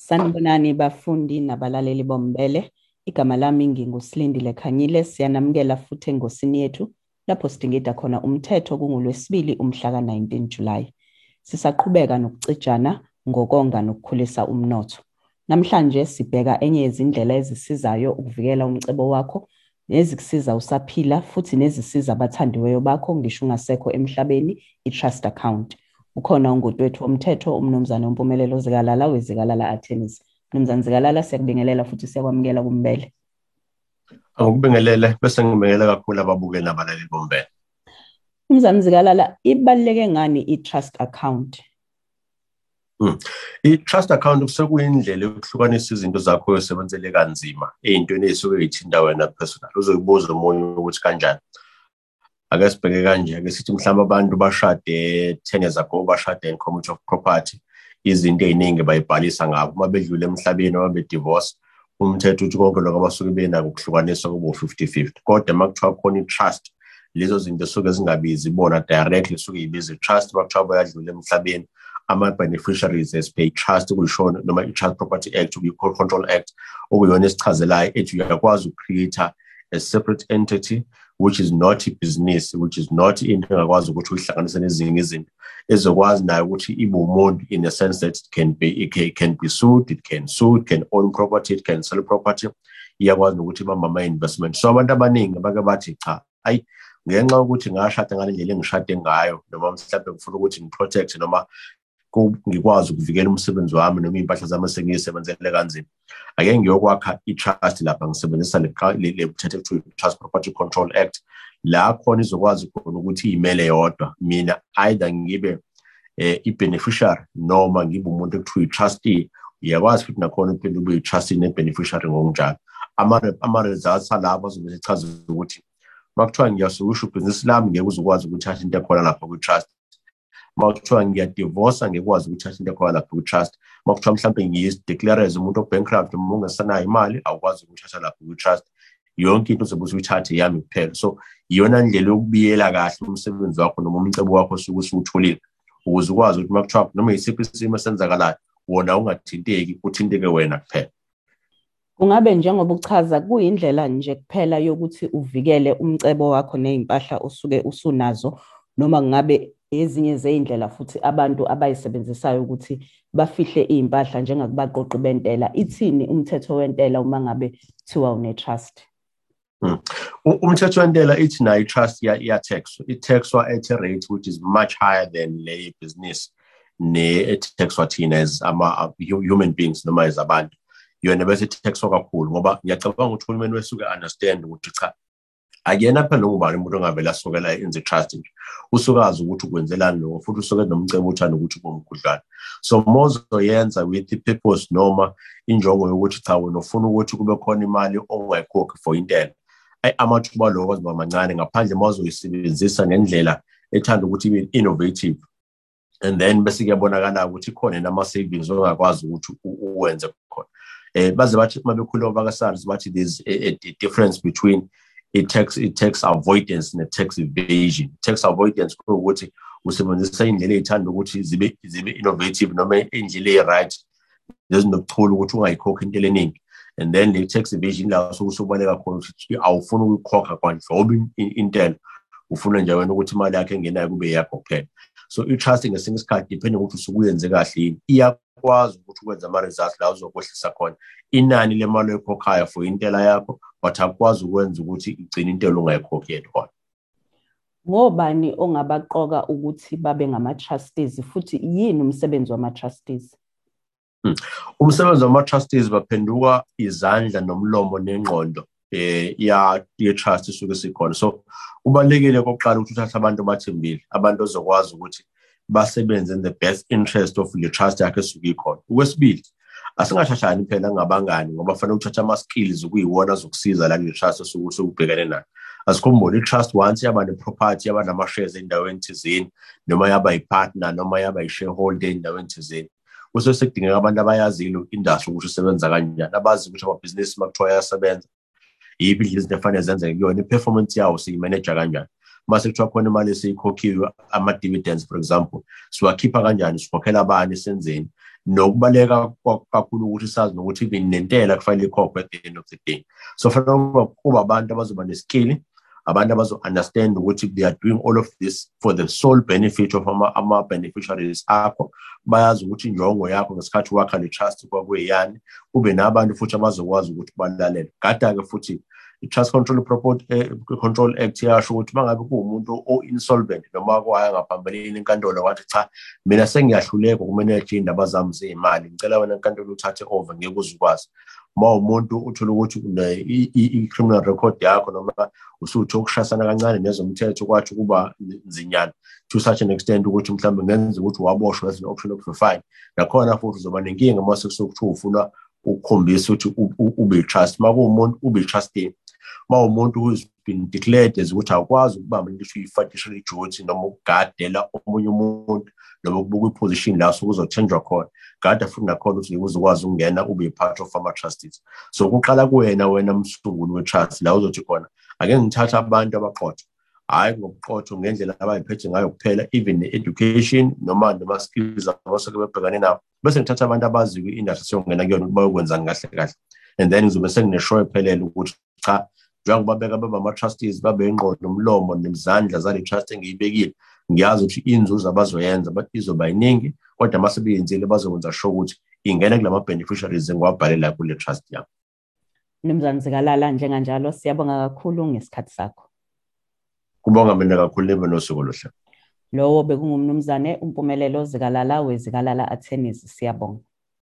Sanibonani bafundi nabalaleli bombele. Igama lami ngingusilindile Khanyile. Siyanamukela futhi engosini yethu lapho sidingida khona umthetho kungulwesibili umhla ka-19 July. Sisaqhubeka nokucijana ngokonga nokukhulisa umnotho. Namhlanje sibheka enye yezindlela ezisizayo ukuvikela umcebo wakho nezikusiza usaphila futhi nezisiza abathandiweyo bakho ngisho ungasekho emhlabeni i-trust account. Ukhona ungoti wethu womthetho umnumzane wempumelelo zikalala wezikalala attorneys mnumzane zikalala siyakubingelela futhi siyakwamukela kumbele. Angikubingelele bese ngibingelela kakhulu ababukeli nabalaleli bombele. Mnumzane zikalala ibaluleke ngani i-trust account? Hmm. I-trust account kusekuyindlela yokuhlukanisa izinto zakho oyosebenzele kanzima ey'ntweni ey'suke y'thinta wena personal. Uzoyibuza omunye ukuthi kanjani? Ake sibheke kanje ake sithi mhlawumbe abantu bashade 10 years ago bashade in commute of property izinto ey'ningi bayibhalisa ngabo. Uma bedlule emhlabeni uma bedivorce umthetho uthi konke lokho abasuke benako ukuhlukaniswa kube u-50-50 kodwa uma kuthiwa khona i-trust lezo zinto suke zingabizi bona directly suke yibiza i-trust. Uma kuthiwa bayadlula emhlabeni ama-beneficiaries as per i-trust kuyishona noma i-trust property act kuyi-control act okuyona esichazelayo ethi uyakwazi ukucreate a separate entity which is not business which is not into engakwazi ukuthi uyihlanganise nezinye izinto ezokwazi nayo ukuthi ibe umuntu in a sense that it can be it can, be sued it can sue it can own property it can sell property. Iyakwazi nokuthi ibamba ama-investment. So abantu abaningi bake bathi cha ayi ngenxa yokuthi ngashada ngale ndlela engishade ngayo noma mhlawumbe ngifuna ukuthi ngiprotect noma ngikwazi ukuvikela umsebenzi wami noma iy'mpahla zami sengiyisebenzele kanzima. Ake ngiyokwakha i-trust lapha ngisebenzisa le mthetho ekuthiwa i-trust property control act. La khona izokwazi khona ukuthi iy'mele yodwa mina either ngibe eh, i-beneficiary noma ngibe umuntu ekuthiwa i-trustee uyakwazi futhi nakhona uphinde ube yi-trustee ne-beneficiary ngokunjalo. Ama-results alapho azobe sechaza ukuthi uma kuthiwa ngiyasukusha ubhizinisi lami ngeke uzokwazi ukuthatha into ekhona lapha kwi-trust. Uma kuthiwa ngiyadivosa ngikwazi ukuthatha into ekhona lapho kwi-trust uma kuthiwa mhlawumbe ngiyideclare as umuntu obankrupt noma ungasanayo imali awukwazi ukuthatha lapho kwi-trust yonke into uzobe usuyithathe yami kuphela. So iyona ndlela yokubiyela kahle umsebenzi wakho noma umcebo wakho osuke usuwutholile. Ukuze ukwazi ukuthi uma kuthiwa noma yisiphi isimo esenzakalayo wona ungathinteki uthinteke wena kuphela. Kungabe njengoba uchaza kuyindlela nje kuphela yokuthi uvikele umcebo wakho nezimpahla osuke usunazo noma kungabe ezinye zeyindlela futhi abantu abayisebenzisayo ukuthi bafihle izimpahla njengakubaqoqi bentela. Ithini umthetho wentela uma ngabe kuthiwa une-trust? Hmm. umthetho wentela ithi nayo i-trust iya-taxwa i-taxwa at a rate which is much higher than le business ne-taxwa thina as ama-human beings noma as abantu. Yona bese taxwa kakhulu ngoba ngiyacabanga ukuthi uhulumeni wesuke understand ukuthi cha akuyena phela ngubani umuntu ongavele asukela enze trust. nje usuke azi ukuthi ukwenzelani lokho futhi usuke nomcebo uthanda ukuthi ube umkhudlwana so mozoyenza with the purpose noma injongo yokuthi cha wena ufuna ukuthi kube khona imali ongayikhokhi for intela. Ayi amathuba lokho azoba mancane ngaphandle mozoyisebenzisa ngendlela ethanda ukuthi ibe innovative. And then bese kuyabonakala ukuthi khona nama-savings ongakwazi ukuthi uwenze khona. Um baze bathi uma bekhuluma baka-sars bathi there's a, a difference between i-tax i-tax avoidance ne-tax evasion. Tax avoidance kuwukuthi usebenzisa iy'ndlela ey'thanda ukuthi zibe zibe innovative noma iy'ndlela eyi-right nezinokuthula ukuthi ungayikhokhi into eningi. And then le tax evasion la suke usubaleka khona ukuthi awufuni ukuyikhokha kwanhlobo intela. Ufuna nje wena ukuthi imali yakho engenayo kube yakho kuphela. So i-trust ngesinye isikhathi depending ukuthi usuke uyenze kahle yini. Iyakwazi ukuthi ukwenza ama-results la uzokwehlisa khona. Inani lemali oyikhokhayo for intela yakho but akwazi ukwenza ukuthi igcine intela ungayikhokheli khona. Ngobani ongabaqoka ukuthi babe ngama-trustees futhi yini umsebenzi wama-trustees? Hmm. umsebenzi wama-trustees baphenduka izandla nomlomo nengqondo eh ya ye-trust isuke sikhona. So kubalekile kokuqala ukuthi uthathe abantu abathembile abantu ozokwazi ukuthi basebenze in the best interest of le trust yakhe esuke ikhona. Okwesibili asingathathani phela ngabangani ngoba fanele uthathe ama-skills ukuyiwona zokusiza la kule trust osuke usubhekene nayo asikhumbule i-trust once yaba ne-property yaba nama-shares endaweni thizeni noma yaba yi-partner noma yaba yi-shareholder endaweni thizeni. Kusuke sekudingeka abantu abayazile industry ukuthi usebenza kanjani abazi ukuthi amabhizinisi uma kuthiwa ayasebenza yiphi indlela izinto efanele zenzeke kuyona i-performance yawo siyimaneja kanjani. Mase kuthiwa khona imali esiyikhokhiwe ama-dividends for example siwakhipha kanjani sikhokhela abani senzeni nokubaleka kakhulu ukuthi sazi nokuthi even nentela kufanele ikhokhwe at the end of the day. So fanele kuba abantu abazoba neskill abantu abazo-understand ukuthi they are doing all of this for the sole benefit of ama-beneficiaries akho. Bayazi ukuthi injongo yakho ngesikhathi wakha le trust kwakuyiyani kube nabantu futhi abazokwazi ukuthi balalele. Gada-ke futhi i-trust control eh, control act yasho ukuthi uma ngabe kuwumuntu o-insolvent noma kwaya ngaphambilini inkantolo wathi cha mina sengiyahluleka ukumeneja iy'ndaba zami zey'mali ngicela wena inkantolo uthathe over ngeke uze ukwazi uma umuntu uthola ukuthi i-criminal record yakho noma usuthe ukushasana kancane nezomthetho kwathi kuba nzinyana to such an extent ukuthi mhlawumbe ngenza ukuthi waboshwa as an option of fine nakhona futhi uzoba nenkinga uma sekuthiwa ufuna ukukhombisa ukuthi ube i-trust uma kuwumuntu ube i-trustee uma umuntu who's been declared as ukuthi awukwazi ukubamba into uyi-fiduciary duty noma ukugadela omunye umuntu noma ukubuka iposition la sokuzothenjwa khona. Gada futhi nakhona ukuthi uzokwazi ukungena ube yi-part of ama-trustees so kuqala kuwena wena msunguli we-trust la uzothi khona ake ngithathe abantu abaqotho. Hhayi ngobuqotho ngendlela abayiphethe ngayo kuphela even ne-education noma nama-skills abasuke bebhekane nawo bese ngithatha abantu abaziyo i-industry siyongena kuyona ukuthi bayokwenzani kahle kahle. And then ngizobe sengineshow ephelele ukuthi cha njengoba beka beba ama-trustees babe ingqondo umlomo nezandla zale trust engiyibekile. Ngiyazi ukuthi inzuzo abazoyenza izoba yiningi kodwa uma sebeyenzile bazokwenza sure ukuthi ingena kula ma-beneficiaries engiwabhalela kule trust yami. Mnumzane zikalala njenganjalo siyabonga kakhulu ngesikhathi sakho. Kubonga mina kakhulu nibe nosuku oluhle lowo bekungumnumzane umpumelelo zikalala wezikalala attorneys siyabonga.